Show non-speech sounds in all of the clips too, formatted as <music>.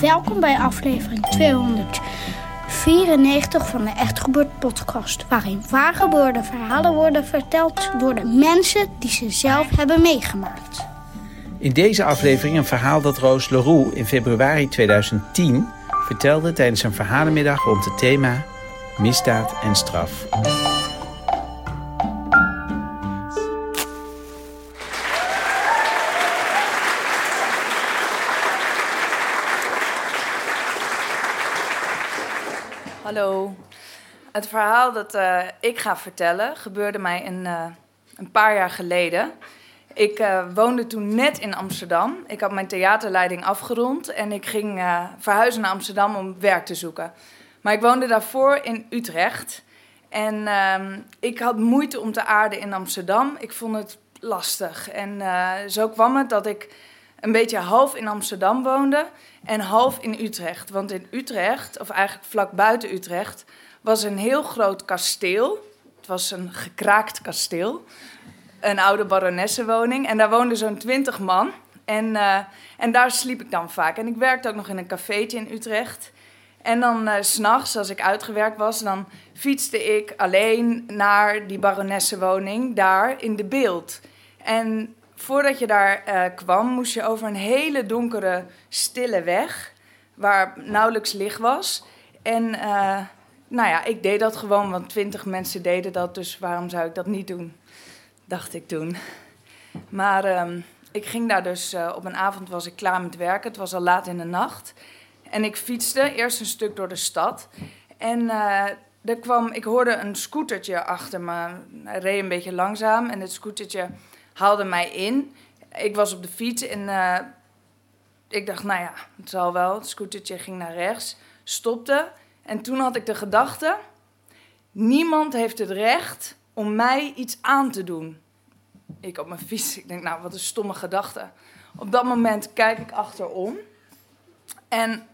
Welkom bij aflevering 294 van de Echt Gebeurd podcast, waarin waargebeurde verhalen worden verteld door de mensen die ze zelf hebben meegemaakt. In deze aflevering een verhaal dat Roos Leroux in februari 2010 vertelde tijdens een verhalenmiddag rond het thema misdaad en straf. Hallo. Het verhaal dat eh, ik ga vertellen gebeurde mij een, eh, een paar jaar geleden. Ik eh, woonde toen net in Amsterdam. Ik had mijn theaterleiding afgerond en ik ging verhuizen naar Amsterdam om werk te zoeken. Maar ik woonde daarvoor in Utrecht. En ehm, ik had moeite om te aarden in Amsterdam. Ik vond het lastig. En zo kwam het dat ik een beetje half in Amsterdam woonde en half in Utrecht. Want in Utrecht, of eigenlijk vlak buiten Utrecht, was een heel groot kasteel. Het was een gekraakt kasteel. Een oude baronessenwoning. En daar woonden zo'n twintig man. En, eh, en daar sliep ik dan vaak. En ik werkte ook nog in een cafeetje in Utrecht. En dan uh, s'nachts, als ik uitgewerkt was, dan fietste ik alleen naar die baronessenwoning daar in de beeld. En voordat je daar uh, kwam, moest je over een hele donkere, stille weg, waar nauwelijks licht was. En uh, nou ja, ik deed dat gewoon, want twintig mensen deden dat, dus waarom zou ik dat niet doen? Dacht ik toen. Maar um, ik ging daar dus, uh, op een avond was ik klaar met werken, het was al laat in de nacht. En ik fietste eerst een stuk door de stad. En er kwam, ik hoorde een scootertje achter me. Hij reed een beetje langzaam en het scootertje haalde mij in. Ik was op de fiets en uh, ik dacht, nou ja, het zal wel. Het scootertje ging naar rechts, stopte. En toen had ik de gedachte, niemand heeft het recht om mij iets aan te doen. Ik op mijn fiets, ik denk, nou, wat een stomme gedachte. Op dat moment kijk ik achterom. En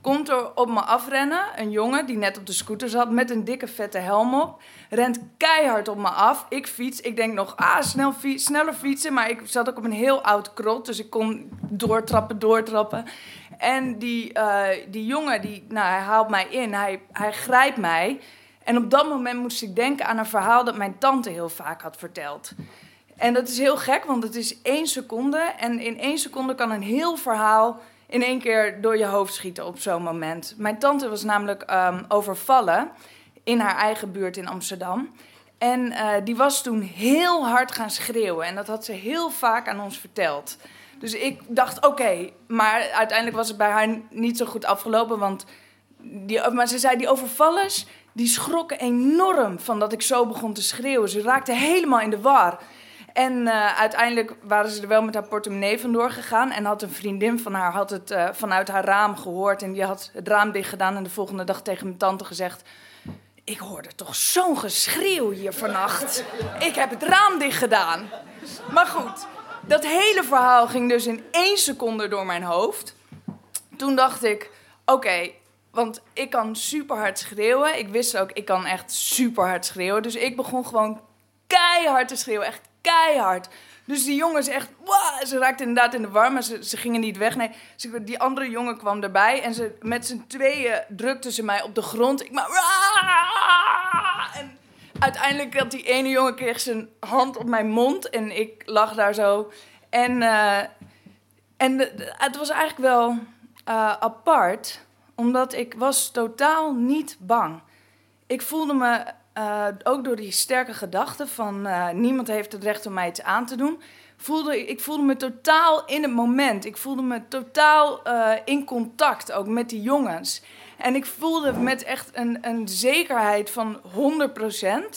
komt er op me afrennen een jongen die net op de scooter zat met een dikke vette helm op. Rent keihard op me af. Ik fiets. Ik denk nog, ah, snel sneller fietsen. Maar ik zat ook op een heel oud krot, dus ik kon doortrappen, doortrappen. En die, uh, die jongen, die, nou, hij haalt mij in. Hij, hij grijpt mij. En op dat moment moest ik denken aan een verhaal dat mijn tante heel vaak had verteld. En dat is heel gek, want het is één seconde. En in één seconde kan een heel verhaal in één keer door je hoofd schieten op zo'n moment. Mijn tante was namelijk um, overvallen in haar eigen buurt in Amsterdam. En uh, die was toen heel hard gaan schreeuwen. En dat had ze heel vaak aan ons verteld. Dus ik dacht, oké. Maar uiteindelijk was het bij haar niet zo goed afgelopen. Want die, maar ze zei, die overvallers, die schrokken enorm van dat ik zo begon te schreeuwen. Ze raakten helemaal in de war. En uh, uiteindelijk waren ze er wel met haar portemonnee vandoor gegaan. En had een vriendin van haar had het uh, vanuit haar raam gehoord. En die had het raam dicht gedaan. En de volgende dag tegen mijn tante gezegd: Ik hoorde toch zo'n geschreeuw hier vannacht. Ik heb het raam dicht gedaan. Maar goed, dat hele verhaal ging dus in één seconde door mijn hoofd. Toen dacht ik: Oké, want ik kan super hard schreeuwen. Ik wist ook, ik kan echt super hard schreeuwen. Dus ik begon gewoon keihard te schreeuwen. Echt keihard. Dus die jongens echt, wow, ze raakten inderdaad in de war, maar ze, ze gingen niet weg. Nee, die andere jongen kwam erbij en ze, met z'n tweeën drukten ze mij op de grond. Ik maar, en uiteindelijk had die ene jongen zijn hand op mijn mond en ik lag daar zo. En, uh, en het was eigenlijk wel uh, apart, omdat ik was totaal niet bang. Ik voelde me uh, ook door die sterke gedachte van uh, niemand heeft het recht om mij iets aan te doen, voelde ik voelde me totaal in het moment. Ik voelde me totaal uh, in contact ook met die jongens. En ik voelde met echt een, een zekerheid van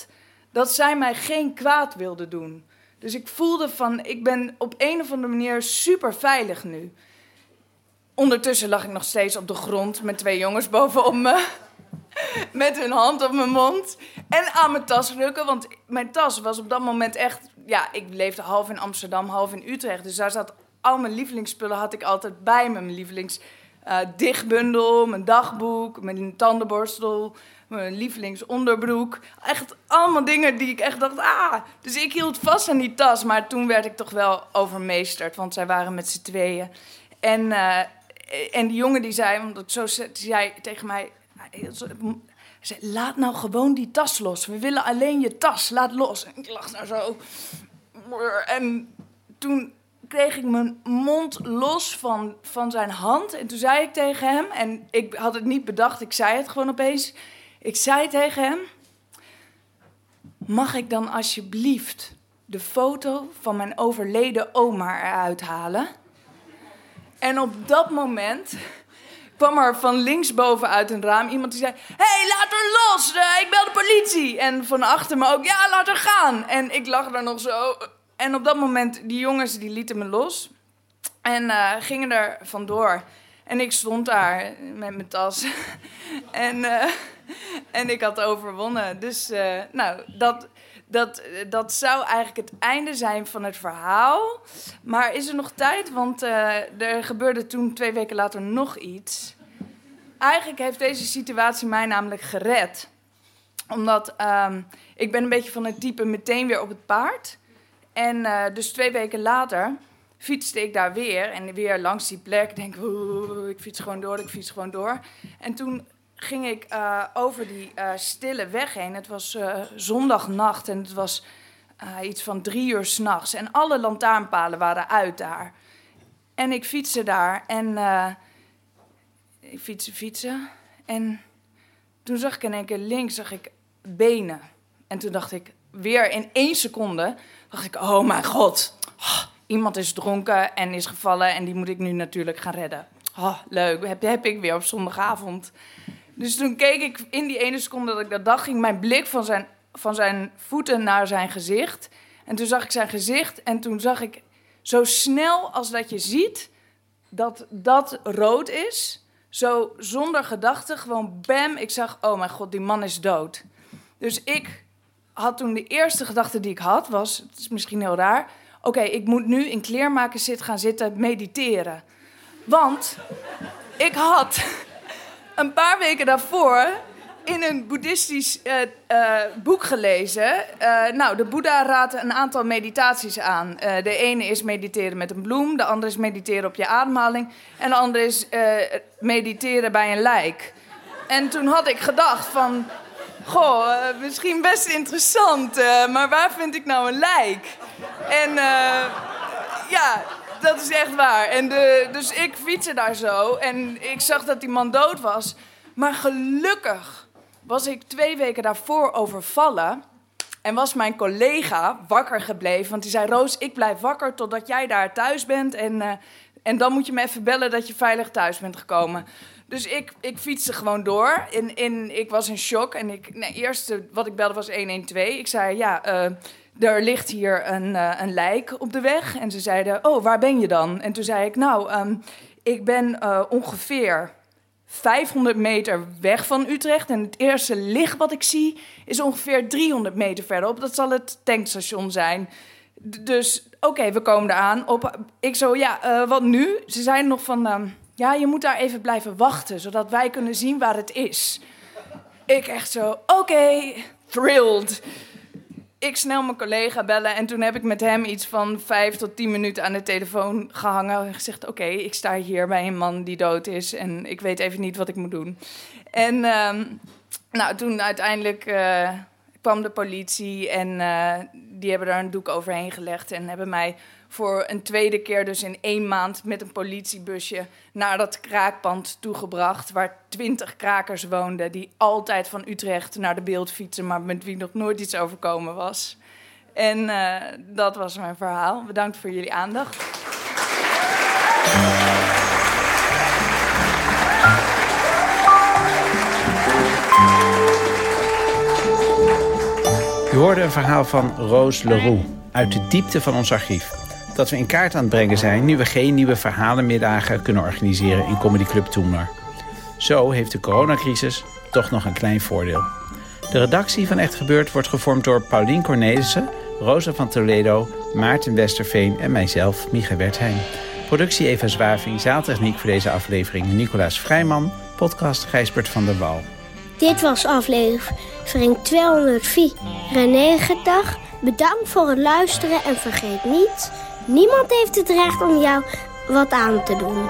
100% dat zij mij geen kwaad wilde doen. Dus ik voelde van, ik ben op een of andere manier super veilig nu. Ondertussen lag ik nog steeds op de grond met twee jongens bovenop me. Met hun hand op mijn mond. En aan mijn tas rukken. Want mijn tas was op dat moment echt. Ja, ik leefde half in Amsterdam, half in Utrecht. Dus daar zat al mijn lievelingsspullen had ik altijd bij me. Mijn lievelings uh, dichtbundel, mijn dagboek, mijn tandenborstel, mijn lievelingsonderbroek. Echt allemaal dingen die ik echt dacht, ah. Dus ik hield vast aan die tas. Maar toen werd ik toch wel overmeesterd. Want zij waren met z'n tweeën. En, uh, en die jongen die zei, omdat zo zei tegen mij zei, laat nou gewoon die tas los. We willen alleen je tas, laat los. En ik lag daar zo. En toen kreeg ik mijn mond los van, van zijn hand. En toen zei ik tegen hem, en ik had het niet bedacht, ik zei het gewoon opeens. Ik zei tegen hem, mag ik dan alsjeblieft de foto van mijn overleden oma eruit halen? En op dat moment kwam er van linksboven uit een raam iemand die zei: hey, laat haar los, uh, ik bel de politie. En van achter me ook: ja, laat haar gaan. En ik lag daar nog zo. En op dat moment, die jongens die lieten me los en uh, gingen er vandoor. En ik stond daar met mijn tas. <laughs> en, uh, en ik had overwonnen. Dus nou, dat, dat, dat zou eigenlijk het einde zijn van het verhaal. Maar is er nog tijd? Want uh, er gebeurde toen twee weken later nog iets. Eigenlijk heeft deze situatie mij namelijk gered. Omdat um, ik ben een beetje van het type meteen weer op het paard. En uh, dus twee weken later fietste ik daar weer. En weer langs die plek. Denk, ik fiets gewoon door, ik fiets gewoon door. En toen ging ik uh, over die uh, stille weg heen. Het was uh, zondagnacht en het was iets van drie uur s'nachts. En alle lantaarnpalen waren uit daar. En ik fietste daar en ik fietsen, fietsen. En toen zag ik in één keer links zag ik benen. En toen dacht ik, weer in één seconde, dacht ik, oh mijn god. Oh, iemand is dronken en is gevallen en die moet ik nu natuurlijk gaan redden. Oh, leuk, heb, heb ik weer op zondagavond. Dus toen keek ik in die ene seconde dat ik dat dacht, ging mijn blik van zijn, van zijn voeten naar zijn gezicht. En toen zag ik zijn gezicht en toen zag ik zo snel als dat je ziet dat dat rood is, zo zonder gedachte, gewoon bam, ik zag, oh mijn god, die man is dood. Dus ik had toen de eerste gedachte die ik had, was, het is misschien heel raar, oké, ik moet nu in kleermakerszit gaan zitten mediteren. Want ik had een paar weken daarvoor in een boeddhistisch uh, uh, boek gelezen. Uh, nou, de Boeddha raadt een aantal meditaties aan. de ene is mediteren met een bloem, de andere is mediteren op je ademhaling... en de andere is mediteren bij een lijk. En toen had ik gedacht van... Goh, misschien best interessant, maar waar vind ik nou een lijk? En ja, dat is echt waar. En de, dus ik fietste daar zo en ik zag dat die man dood was. Maar gelukkig was ik twee weken daarvoor overvallen. En was mijn collega wakker gebleven. Want die zei: Roos, ik blijf wakker totdat jij daar thuis bent. En, uh, en dan moet je me even bellen dat je veilig thuis bent gekomen. Dus ik, ik fietste gewoon door. Ik was in shock. En ik, nee, eerst wat ik belde was 112. Ik zei: Ja, uh, er ligt hier een, uh, een lijk op de weg. En ze zeiden, oh, waar ben je dan? En toen zei ik, nou, um, ik ben uh, ongeveer 500 meter weg van Utrecht. En het eerste licht wat ik zie is ongeveer 300 meter verderop. Dat zal het tankstation zijn. Dus oké, we komen eraan. Op, ik zo, ja, uh, wat nu? Ze zeiden nog van, um, ja, je moet daar even blijven wachten, zodat wij kunnen zien waar het is. Ik echt zo, oké, thrilled ik snel mijn collega bellen. En toen heb ik met hem iets van vijf tot tien minuten aan de telefoon gehangen. En gezegd: Oké, ik sta hier bij een man die dood is. En ik weet even niet wat ik moet doen. En um, nou, toen uiteindelijk uh, kwam de politie. En uh, die hebben daar een doek overheen gelegd. En hebben mij voor een tweede keer, dus in één maand, met een politiebusje naar dat kraakpand toegebracht. Waar twintig krakers woonden, die altijd van Utrecht naar de beeld fietsen, maar met wie nog nooit iets overkomen was. En uh, dat was mijn verhaal. Bedankt voor jullie aandacht. U hoorde een verhaal van Roos Leroux uit de diepte van ons archief. Dat we in kaart aan het brengen zijn nu we geen nieuwe verhalenmiddagen kunnen organiseren in Comedy Club Toemler. Zo heeft de coronacrisis toch nog een klein voordeel. De redactie van Echt Gebeurd wordt gevormd door Paulien Cornelissen, Rosa van Toledo, Maarten Westerveen en mijzelf, Micha Wertheim. Productie Eva Zwaving, zaaltechniek voor deze aflevering Nicolaas Vrijman, podcast Gijsbert van der Wal. Dit was aflevering 294. Bedankt voor het luisteren en vergeet niet... niemand heeft het recht om jou wat aan te doen.